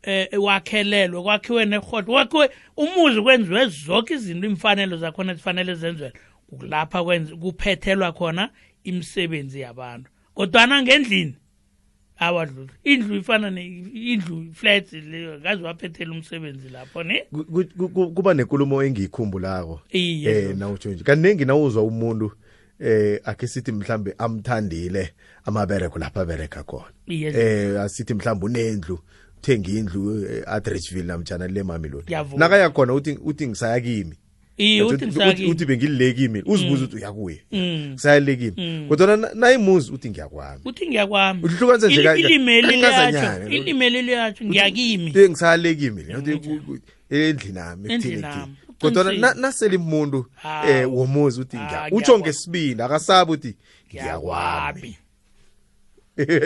eh wakhelelwe kwakhiwe nehodo kwakhiwe umuzi kwenziwe zonke izinto imfanelo zakhona zifanele zenziwe kulapha kwenza kuphethelwa khona imisebenzi yabantu kodwana ngendlini awadlula indlu ifana indlu flats leyo ngaze waphethela umsebenzi lapho ne kuba nenkulumo engiyikhumbulako eh nawutsho nje kaningi nawuzwa umuntu eh akhe sithi mhlambe amthandile amabereko lapha abereka khona Yes. eh asithi mhlambe unendlu uthenga indlu eh, at Richville namjana le mami lona Ngiyavuma. nakaya khona uthi uthi ngisaya kimi iye uthi Uthi- ngisaki uthi- uthi bengile kimi uzibuza uthi uyakuye Mm. ngisaya le kimi kodwa na- nayimuzi uthi ngiyakwami uthi ngiyakwami Uhlukanisa nje ka- ilimeli kancazanyana. liyatho ilimeli liyatho ngiyakimi Uthi ngisaya le kimi le. Uthi- endlini nami ekuthini Endlini nami. ngi- kodwana na- nasele umuntu um Hawu. womuzi uthi Ah, ngiya utsho ngiyakwa- ngesibindi akasabi uthi ngiyakwami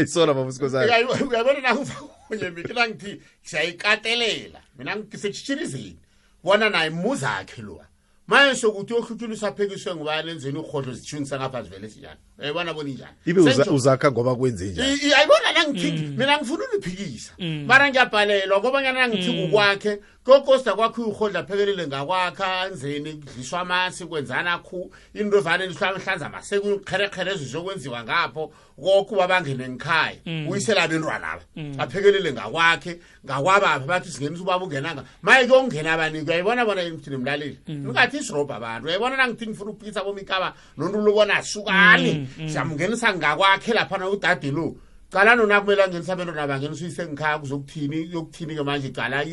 isola baba usikhosana Uyayi- uyabona nakunye mina ngithi siyayikatelela mina ngisekutshirizini bona naye muzi akhe lowa manje sokuthi uyohlutshulisa aphekiswe ngubani enzeni urhodlo zithunisa ngapha zivele sinjani uyayibona eh, bona injani ibe uzakha ngoba kwenze njani ayibona nangithiki mm. mina ngifuna uliphikisa mm. mara ngiyabhalelwa ngobanyana nangithiki mm. ukwakhe kokosta kwakho urhodlo aphekelele ngakwakha anzeni kudliswa amasi kwenzani akhu into evane lihlwamhlanza masekukherekhere ezizokwenziwa ngapho koke ubabangene ngikhaya uyisela abentwanaba aphekelele ngakwakhe ngakwabaphi bathi singenisa ubaba ungenanga maye kuyongena abaniki uyayibona bona yini thina mlaleli mm. ungathi isirobha abantu uyayibona nangithi ngifuna ukuphisa bomikaba nontu lobona asukani mm, mm. siyamungenisa ngakwakhe laphana udade lo cala nona kumele angenisa abento naba ngenisa uyisengikhaya kuzokuthini yokuthini-ke manje cala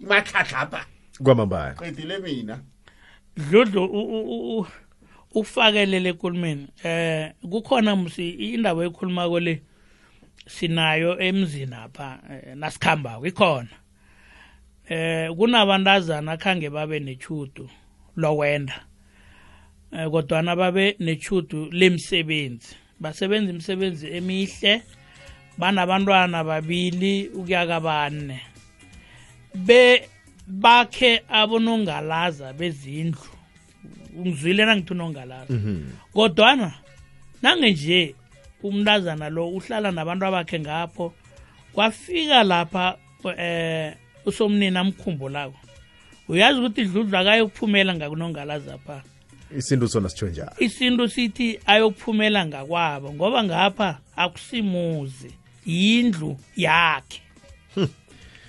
imatlhatlhapha kwamambala qedile mina dludlu ukufakelele ekulumeni um kukhona msi indaba ekhulumako le sinayo emzini apha eh, nasikhambako ikhona eh kunabantazana khange babe nechudu lowenda eh, kodwana babe nechudu lemsebenzi basebenza imisebenzi emihle banabantwana babili ukuyaka bane be bakhe abonongalaza bezindlu ungizwile nangithi unongalaza mhm. kodwana nangenje umntazana lo uhlala nabantu abakhe ngapho kwafika lapha eh usomnini amkhumbulako uyazi ukuthi dludlu akayokuphumela ngakunongalaza pha isintu sona sitsho njalo isintu sithi ayokuphumela ngakwabo ngoba ngapha akusimuzi yindlu yakhe hmm.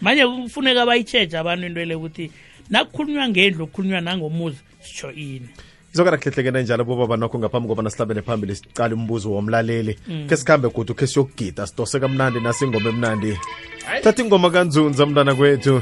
manje kufuneka bayitsheje abantu into ele ukuthi nakukhulunywa ngendlu kukhulunywa nangomuzi sitsho ini izokarakuhlehlekena njalo bobaba nokho ngaphambi kobana sihlabele phambili siqale umbuzo womlaleli mm. khe sikhambe kudu khe siyokugida sidose kamnandi nasingoma emnandi thatha ingoma kanzunza mntana kwethu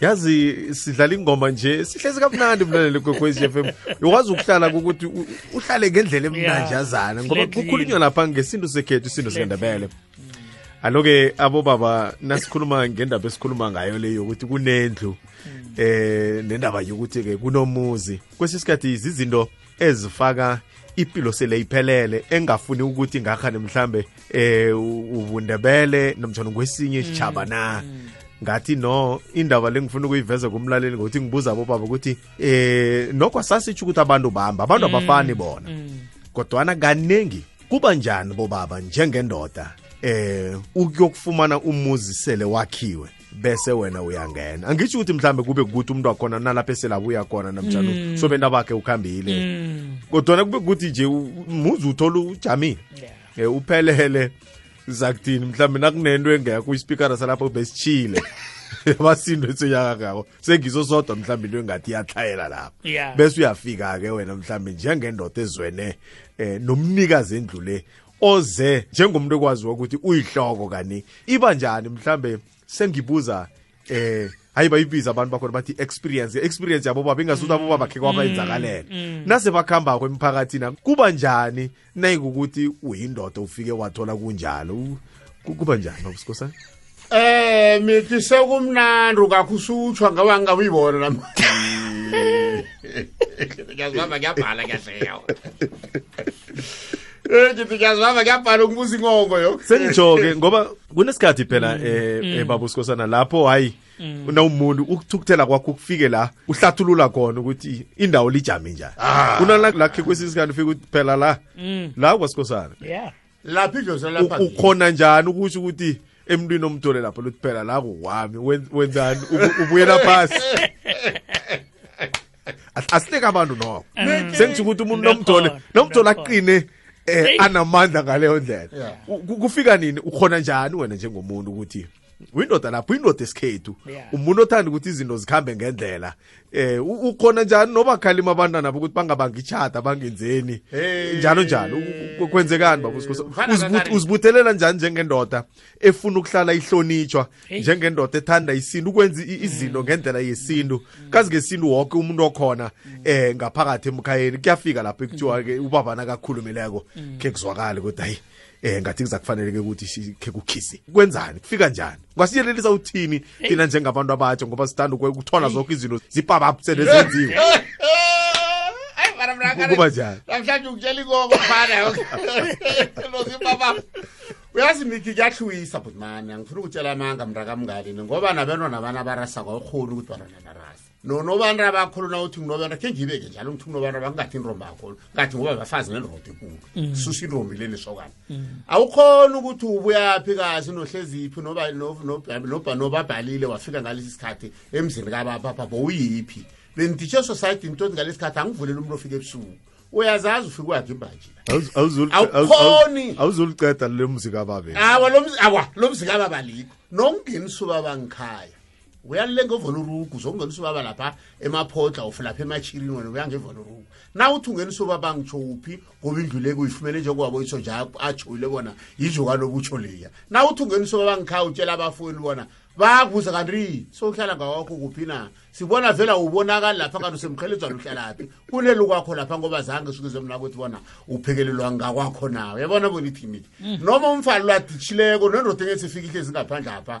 yazi sidlala ingoma nje sihlezi kamnandi mlaleli kwekwezi FM ukwazi ukuhlala ukuthi uhlale ngendlela emnandi yazana ngoba kukhulunywa lapha ngesintu sekhethu isintu sikandabele aloke abobaba nasikhuluma ngendaba esikhuluma ngayo le yokuthi kunendlu eh nendaba yokuthi ke kunomuzi kwesinye isikhathi izizinto ezifaka ipilo sele iphelele engafuni ukuthi ngakhane mhlambe eh ubundebele nomjana ngwesinye mm, isitshaba na mm. ngathi no indaba lengifuna ukuyiveza kumlaleli ngokuthi ngibuza bobaba ukuthi eh nokho asasitsho ukuthi abantu bahamba abantu mm, abafani bona kodwana kaningi kuba njani bobaba njengendoda eh ukuyokufumana umuzi sele wakhiwe bese wena uyangena angitsho ukuthi mhlambe kube kukuthi umuntu wakhona nalapho eselabuya khona namjalo mm. so benta bakhe ukhambile mm. kodwana kube kukuthi nje muzi uthola ujamile yeah. e, uphelele zakuthini mhlawumbe nakunento engekho ispikara salapho besitshile abasindo esinyaka ngako sengiso sodwa mhlawumbe into engathi iyatlhayela lapho bese uyafika-ke wena mhlawumbe njengendoda ezwene um nomnikazi endlu le oze njengomuntu ekwaziwa ukuthi uyihloko kani iba njani mhlambe sengibuza eh hayi bayibiza abantu bakhona bathi experience experience yabo baba ingasuthi abo baba khe kwabayenzakalela mm, mm. nase bakhambako emphakathini kuba njani nayikukuthi uyindoda ufike wathola kunjalo kuba njani babusikhosana Eh mithi sekumnandi ukakhusutshwa ngaba ngingabuyibona nami. Ngiyazibamba ngiyabhala ngiyadleya. Eh ngithi ngiyazibamba ngiyabhala ukubuza ingongo yo. Sengijoke ngoba kunesikhathi phela mm. eh, mm. eh baba uSikhosana lapho hayi mm. unawumuntu ukuthukuthela kwakho ukufike la uhlathulula khona ukuthi indawo lijame njani. Ah. Kunalakhe kwesinye isikhathi ufike ukuthi phela la la kwaSikhosana. Yeah. lapha idlozi lalapha U- ukhona njani ukusho ukuthi emntwini omdole lapho luthi phela la kuwami wen- wenzani Ubu- ubuyela phasi As- asinike abantu noko sengisho ukuthi umuntu nomdole Ngiyakhona, nomdole ngiyakhona. aqine eh, Hey. anamandla ngaleyo ndlela Yeah. U- ku- kufika nini ukhona njani wena njengomuntu ukuthi windoda lapho indoda esikhethu yeah. umuntu othanda ukuthi izinto zikhambe ngendlela eh ukhona njani noba khalima abantwana nabo ukuthi bangabanga ichata bangenzeni hey. njalo njalo kwenzekani baba usikhosini uzibuthelela njani njengendoda efuna ukuhlala ihlonitshwa hey. njengendoda ethanda isintu ukwenza izinto mm. ngendlela yesintu mm. kazi ngesintu wonke umuntu okhona mm. eh ngaphakathi emkhayeni kuyafika lapho ekuthiwa ke ubaba nakakhulumeleko ke kuzwakala ukuthi hayi eh ngathi kuzakufanele ke ukuthi sikhe kukhisi kwenzani kufika njani ngasiyelelisa uthini thina njengabantu abatsha ngoba sithanda ukuthola zonke izinto zipabap senezenziwe kuba njani namhlanje ukutshela ikoko fana lozipabap uyazi mithi kuyahlwisa bhutimani angifuna ukutshela amanga mntakamngalini ngoba nabentwana abana barasa kwakukhona ukuthi barana narasa nonobantu abakhulu na uthi nginobantu akhe ngiyibeke njalo ngithi nginobantu abangathi inromba akhulu ngathi ngoba bafazi nenroda ekulu mm. susa inrombi leli sokana mm. awukhona ukuthi ubuyaphi kazi nohleziphi nobabhalile wafika ngalesi sikhathi emzini kababapha bowuyiphi benditshe society into ngalesi sikhathi angivulele umuntu ofika ebusuku uyazazi ufike wakhe imbanje awukhoni awuzoliceda lo mzikababeli awa lo mzikababa likho nokungenisa ubaba ngikhaya uyalile ngevonurugu zokungenisa ubaba lapha emaphotla ufulapha emachirini wena uya ngevonurugu na uthi ungenisa ubaba ngitsho uphi ngoba indluleko uyifumene njengobaba oyitho nje atshoile bona yizokalokutsho leya na uthi ungenisa ubaba ngikha utshela abafowenu bona bakubuza kanti sokuhlala ngawakho kuphi na sibona vela ubonakali lapha kanti usemkheledzwana uhlalaphi kulelu kwakho lapha ngoba zange sukize mna ukuthi bona uphekelelwa ngakwakho nawe yabona bona ithimile mm. noma umfana lwaditshileko nendoda engesifikile ezingaphandle apha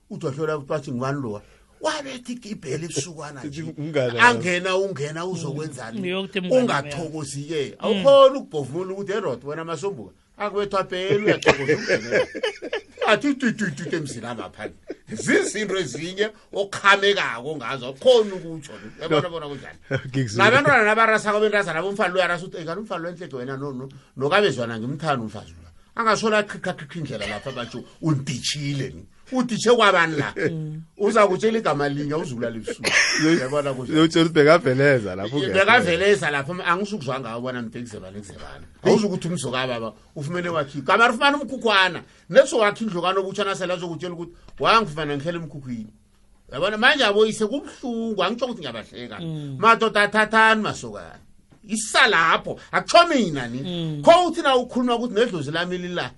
uzohlola ukuthi bathi ngubani lowa wabethi ibhele ibusukwana nje angena ungena uzokwenzani ungathokozi-ke awukhona ukubhovumula ukuthi erod wena masombuka akwethwa bhele uyathokoza ukungena athi utututute emzini amaphani zizinto ezinye okhamekako ngazo khona ukutsho yabona bona kunjani nabantwana nabarasako bentazana bomfana loyarasa ukuthi engani umfana lwentlege wena nono nokabezwana ngimthanda umfazi loya angashola akhikhakhikha indlela lapha batsho unditshile ni uditshe kwabani la mm. uza kutshela igama linye uzulala ebusuku yabona kuyotshela ukuthi bekaveleza lapho bekaveleza lapho angisukuzwa ngawo bona mbhekuzebane kuzebane awuzuke ukuthi umzokababa ufumene wakhe kamari ufumana umkhukhwana neso wakhe indlokana obutshana sela azokutshela ukuthi wangifumana ngihlele emkhukhwini yabona manje aboyise kubuhlungu angitsho ukuthi ngiyabahleka mm. madoda athathani masokana isa lapho akutsho mina ni mm. kho uthi na ukhuluma ukuthi nedlozi lami lila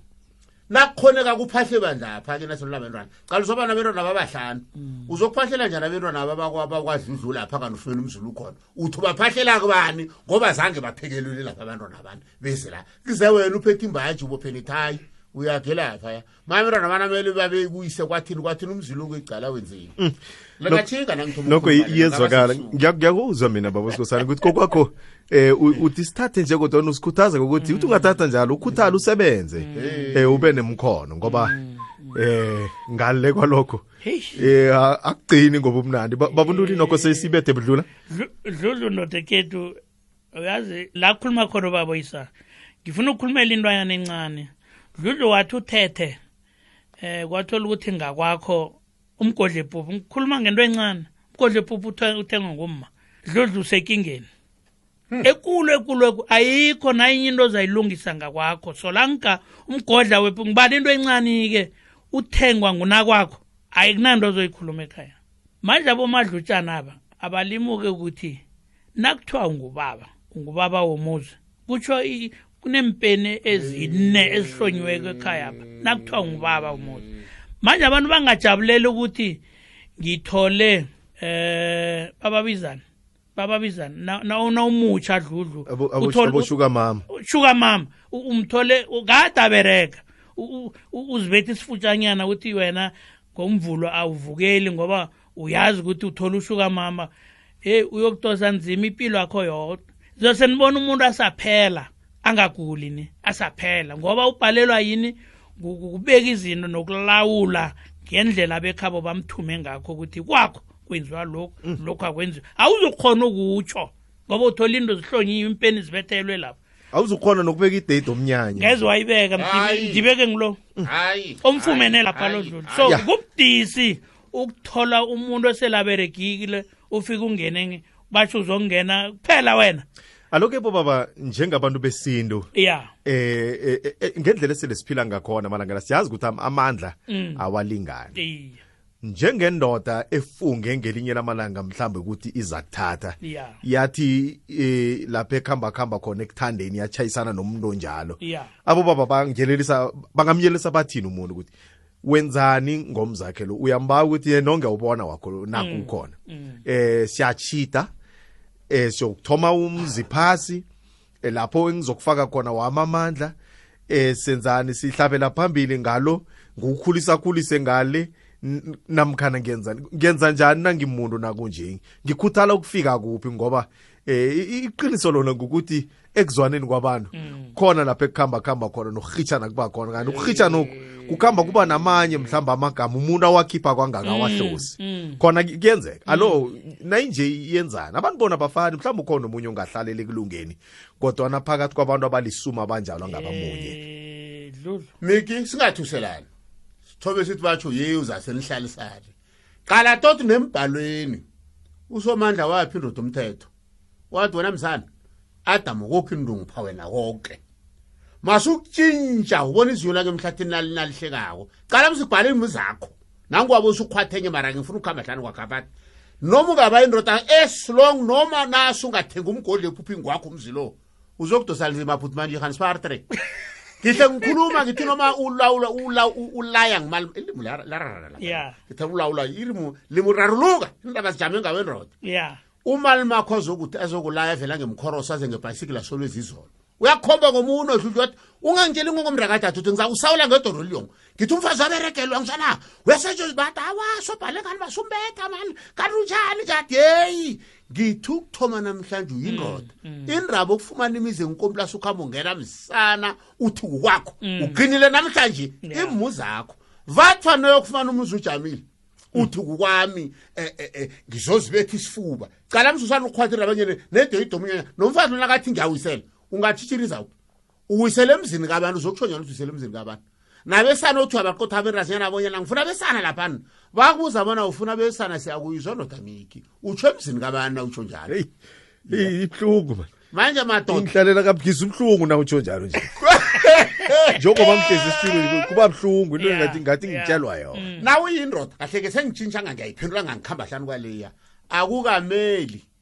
nakukhoneka kuphahle bandlapha ke nasolo labantwana cala uzoba nabentwana babahlanu mm. uzokuphahlela njani abentwana abakwadludlu lapha kanti ufumela umzulu ukhona uthi ubaphahlela kubani ngoba zange baphekelwile lapha abantwana abantu beze la kize wena uphethe imbaji ubophela ithayi uyagelaphaya mayimntwana bana mele babekuyise kwathini kwathini umziluko igcala wenzeni mm. lengathinga nangithomanokho iyezwakala ngiyakuzwa mina baba sikosana ukuthi kokwakho um uthi sithathe nje kodwa usikhuthaza kokuthi uthi ungathatha njalo ukhuthale usebenze um ube nemkhono ngoba um ngale kwalokho um akugcini ngoba umnandi babuntu linokho sesibethe budlula dlulu nodeketu uyazi la khuluma khona ubaba isa ngifuna ukukhulumela intwanyana encane dludlu wathi uthethe eh kwathola ukuthi ngakwakho umgodle pupu ngikhuluma ngento encane umgodle pupu uthengwa ngumma dludlu usekingeni hmm. ekulu ekulu ayikho nayinye into ozayilungisa ngakwakho solanka umgodla wephu ngibala into encane-ke uthengwa ngunakwakho ayikunanto ozoyikhuluma ekhaya manje abomadlutshana aba abalimuke ukuthi nakuthiwa ungubaba ungubaba womuzi kutsho kunempene ezine ezihlonyiweko ekhaya pha nakuthiwa ungubaba womuzi manje abantu bangajabuleli ukuthi ngithole eh bababizana bababizana nawuna umutsha dludlu utholashuka mama shuka mama umthole kade abereka uzibethe isifutshanyana ukuthi wena ngomvulo awuvukeli ngoba uyazi ukuthi uthola ushuka mama heyi uyokutosa nzima impilo yakho yodwa zose nibona umuntu asaphela angaguli ni asaphela ngoba ubhalelwa yini kubeka izinto nokulawula ngendlela bekhabo bamthume ngakho ukuthi kwakho kwenziwa lokhu mm. lokhu akwenziwa awuzokhona ukutsho ngoba uthola into zihlonyiwe impeni zibethelwe lapho awuzukhona nokubeka idate omnyanya ngeze wayibeka ngibeke ngilo hayi omfumene lapha lodlula so kubudisi ukuthola umuntu eselaberegikile ufike ungene basho uzongena kuphela wena aloke bo baba njengabantu besintu yeah eh, eh, eh, eh ngendlela esele siphila ngakhona malangana siyazi ukuthi amandla mm. awalingani yeah njengendoda efunge ngelinye lamalanga mhlambe ukuthi iza kuthatha yeah. yathi eh, lapha ekhamba khamba khona ekuthandeni yachayisana nomuntu onjalo yeah. abo baba bangelelisa bangamyelisa bathini umuntu ukuthi wenzani ngomzakhe lo uyambaka ukuthi yena ongewubona wakho lo naku mm. ukhona mm. eh siyachita eh siyokuthoma umzi phasi eh, lapho engizokufaka khona wami amandla eh senzani sihlabela phambili ngalo ngukukhulisa khulise ngale namkhana ngenza ngenza njani nangimuntu nakunje ngikhuthala ukufika kuphi ngoba eh iqiniso lona ngokuthi ekuzwaneni kwabantu mm. khona lapha ekuhamba khamba khona nokurhitshana kuba khona kanti ukurhitshana oku kukhamba kuba namanye mhlawumbe amagama umuntu awakhipha kwangaka awahlosi mm, mm. khona kuyenzeka mm. alo nayinje yenzani abantu bona bafani mhlawumbe ukhona omunye ongahlaleli kulungeni kodwa naphakathi kwabantu abalisuma abanjalo angabamunye eh, miki singathuselani sithobe sithi batsho ye uzasenihlalisane qala tot nembhalweni usomandla waphi indoda umthetho wathi wena msana adamu kokho indungupha wena konke masukutshintsha ubona iziyo lake emhlathini nalihlekako qala msibhale imu zakho nangiwabo usukhwathenye mara ngifuna ukuhamba hlani kwakhabathi noma ungaba indoda esilong noma naso ungathenga umgodli ephuphi ngwakho umzilo uzokudosa nzima bhuti manje khani sipartre ngihle ngikhuluma ngithi noma ulawula ulaya ngimalimu ngithe ulawula ilimu limuraruluka indaba zijame engaweni roda umali makho azokuthi azokulaya vela ngemkhoroso aze ngebhayisikile asolo ezizolo uyakhomba ngomunye odludlu wathi ungangitsheli ngongomrakadade uthi ngizawusawula ngedoro liyongo ngithi umfazi waberegelwa ngisana wesetshenzibada awa sobhale ngani basumbetha mani kanti unjani kade yeyi ngithi ukuthoma namhlanje uyindoda mm, mm. indaba okufumana imizi enkompulasi ukuhamba ungena msana uthi ukwakho mm. uqinile namhlanje imu zakho vathwa noyokufumana umuzi ujamile uthi kukwami eh, eh, eh, ngizozibetha isifuba cala msusana ukhwathira abanye nedo idomunyanya nomfazi lona kathi ngiyawisela ungathitshiriza uphi uwisele emzini kabantu uzokushonyana ukuthi uwisele emzini kabantu nabesana othiwa baqotha aberazinyana abonyana ngifuna abesana laphana bakubuza bona ufuna abesana siyakuyizwa ndoda miki utsho emzini kabantu na utsho njalo ibuhlungu mani manje madoda ingihlalela kabugisa ubuhlungu na utsho njalo nje njengoba mhlezi isitulo kuba buhlungu into engathi ngathi ngitshelwa yona mm. nawe yindoda kahleke sengitshintsha ngangiyayiphendula ngangikhamba hlani kwaleya akukameli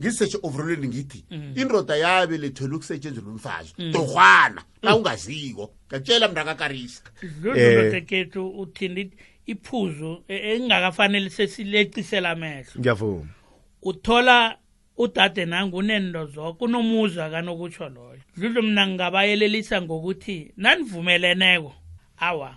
ngiseshe overallweni ngithi mm. indoda yabe lethelwe ukusetshenzela umfazi mm. torhwana mm. nawungaziko ngatshela mntakakarisa lolododekethu eh. uthinda iphuzu e, engingakafanele sesilecisela amehlo ngiyavuma uthola udade nangu unento zoke unomuzi akanokutsho loyo dludlo mna ngingabayelelisa ngokuthi nanivumeleneko awa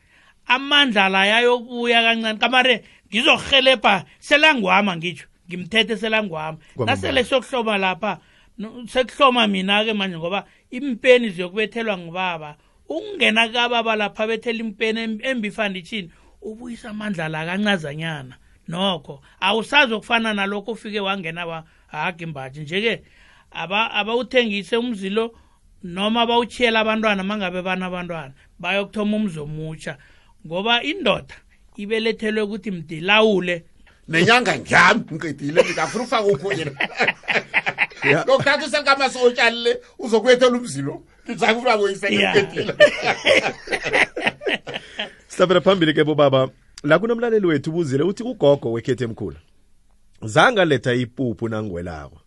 amandla la yayokubuya kancane kamare ngizohelebha selangwama ngitsho ngimthethe selangwama nasele sokuhloma lapha sekuhloma mina-ke manje ngoba impeni ziyokubethelwa ngubaba ukungena kababa lapha bethela impeni embifanditshini ubuyisa amandla la kancazanyana nokho awusazi okufana nalokho ufike wangena wa hagi mbaji nje-ke abawuthengise umzilo noma bawuchiyela abantwana mangabe banabantwana bayokuthoma umzi omutsha ngoba indoda ibelethelwe ukuthi mdilawule nenyanga njami ngiqedile ngingafuna ukufaka okhunye ngokuthatha usekamase otshalile uzokwethela umzilo ngizaka ukuba ngoyisekeqedile sihlabela phambili ke bobaba la kunomlaleli wethu ubuzile uthi ugogo wekhethi emkhulu zange aletha ipuphu nangwelako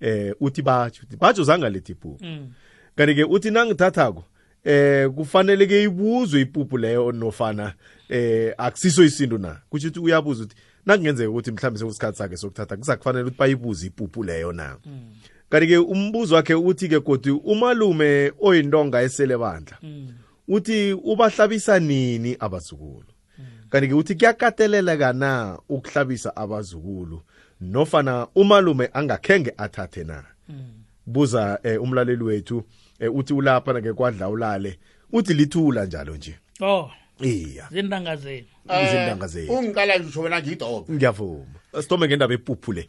eh uthi batjho uthi batjho zangalethi ipuphu mm. kanti-ke uthi nangithathako eh kufanele ke ibuzwe ipuphu leyo nofana eh akusiso isintu na kusho ukuthi uyabuza ukuthi nakungenzeka ukuthi mhlawumbe sekusikhathi sakhe sokuthatha kuzakufanele ukuthi bayibuze ipuphu leyo na mm. kanti-ke umbuzo wakhe uthi-ke kodi umalume oyintonga esele bandla mm. uthi ubahlabisa nini abazukulu kanti-ke uthi kuyakateleleka na ukuhlabisa abazukulu nofana umalume angakhenge athathe na buza eh, umlaleli wethu eh, uthi ulapha nake kwadla ulale uthi lithula njalo nje oh iya zintanga zenu izintanga zenu ungiqala ngisho wena ngiyidobe ngiyavuma sithome ngendaba epuphu le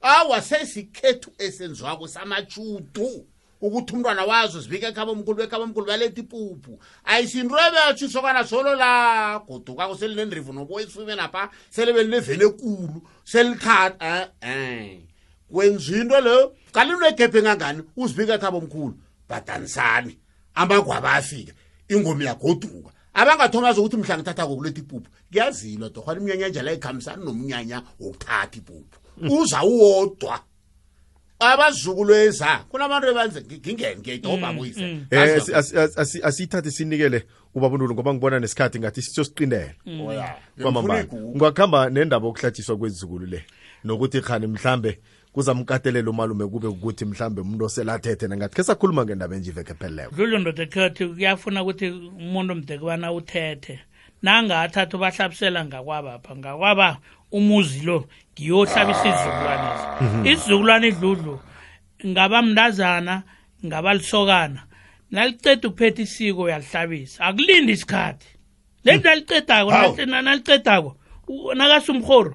awa sesikhethu esenziwako samatshudu ukuthi umntwana wazo zibike ekhaba omkhulu bekhaba omkhulu balethi ipuphu ayisinto ebetsho isokana solo la godukako selinenrivu noboya isifube napha selebelinevele ekulu selithatha e-e kwenziwa into leyo qala into egebhe engangani uzibike ekhaba omkhulu bhadanisani amagwaba afika ingoma iyagoduka abangathoma zokuthi mhla ngithatha kokuletha ipuphu kuyazilwa dohwana iminyanya njela ikhambisani nomnyanya wokuthatha ipuphu uza uwodwa abazukulu eza kunabantu ebanze ngingene ngiyayidobha mm, kuyise mm. eh, asiyithathe sinikele ubabunulu ngoba ngibona nesikhathi ngathi siyosiqindela mm. oh, kwamambala ungakuhamba nendaba yokuhlatshiswa kwezizukulu le nokuthi khani mhlambe kuzamkatelela umalume kube ukuthi mhlambe umuntu oselathethe nangathi khe sakhuluma ngendaba enje iveke pheleleko lulu ndoda ekhathi kuyafuna ukuthi umuntu mdekubana uthethe nangathatha ubahlabisela ngakwabapha ngakwaba umuzi lo ngiyohlabisa izizukulwane mhm. izizukulwane idludlu ngaba mndazana ngaba lisokana naliceda ukuphetha isiko uyalihlabisa akulindi isikhathi lento hmm. alicedako nalicedako nakasumhoro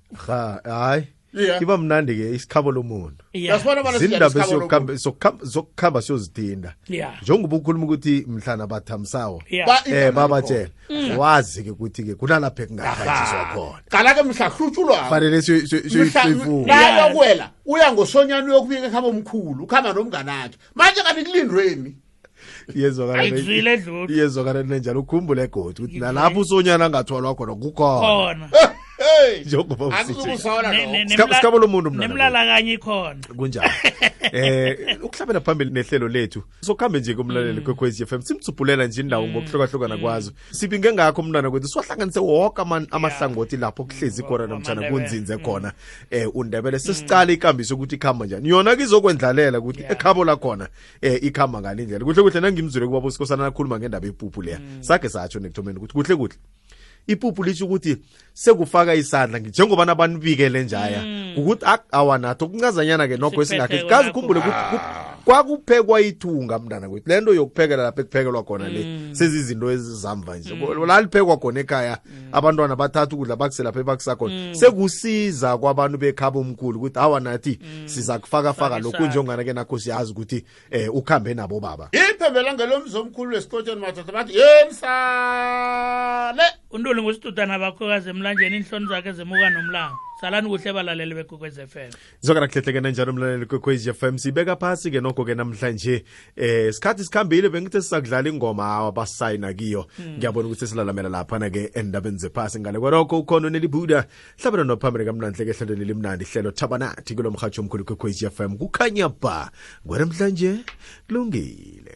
ha hayi Yeah. iba mnandi ke isikhabo lomuntu Yeah. Yasibona bana sijana zindaba isikhabo esiyokukhamba- sokukhamba- zokukhamba siyozidinda Yeah. njengoba ukhuluma ukuthi mhlana bathamsawo Yeah. Ba- um ingane babatshela wazi ke ukuthi ke kunalapha ekungakhanjiswa khona Qala ke mhla hlutshulwa. fanele siyo- siyo- siyoyihlwifuna Laya kuwela uya ngosonyana uyokubika ekhaba omkhulu, ukhamba nomngane wakhe. Manje kanti kulindweni. iyezwakala ne- ayizwile edlula iyezwakala nenjalo ukhumbule godi ukuthi nalapho usonyana angathwalwa khona kukhona khona njengoba usitshe. akuzukusola Ne- ne- Sika- nemla- sikabula umuntu mna nemlala kanye ikhona kunjalo eh ukuhlabela phambili nehlelo lethu sokhambe nje kumlaleli kwekhwezi FM simtsubhulela nje indawo ngokuhlukahlukana kwazo sibinge ngakho umntwana kwethu siwahlanganise woke ama- amahlangothi lapho kuhlezi khona namtshana AmaNdebele. kunzinze khona eh undebele sesiqale ikambiso ukuthi ikhamba njani yona ke izokwendlalela ukuthi ekhabo lakhona eh ikhamba ngale ndlela kuhle kuhle nangimzwile kuba bosikosana nakhuluma ngendaba yepuphu leya mm. sakhe satsho nekuthomeni ukuthi kuhle kuhle ipuphu lisho ukuthi sekufaka isandla njengoba nabanibikele njaya mm. ukuthi awanathi okuncazanyana ke nokho esingakhe kazi ukhumbule ukuthi kwakuphekwa ithunga mntana kwethu le nto yokuphekela lapho ekuphekelwa khona le mm. sezizinto ezizamva nje mm. laliphekwa khona ekhaya mm. abantwana bathatha ukudla bakuselapha ebakusakhona mm. sekusiza kwabantu bekhaba omkhulu ukuthi hawa nathi mm. siza kufaka faka lokhu njengana ke nakho siyazi ukuthi eh ukhambe nabo baba iphembela ngelomzi omkhulu lesikotsheni madoda bathi yemsale untuli ngusitutana bakho kaze emlanjeni inhloni zakhe zemuka nomlango salani kuhle balaleli bekwekwez FM zokana kuhlehleke nanjalo mlaleli kwekhwezi fm sibeka phasi-ke nokho-ke namhlanje eh sikhathi sikhambile bengithi sisakudlala ingoma awa basayina kiyo hmm. ngiyabona ukuthi silalamela laphana-ke endabeni zephasi ngale kwalokho ukhona unelibuda hlabana nophambili kamnanhle-ke ehlelweni elimnandi ihlelo thabanathi kulo mhatsho omkhulu kwekhwezi fm kukhanya ba ngwere mhlanje kulungile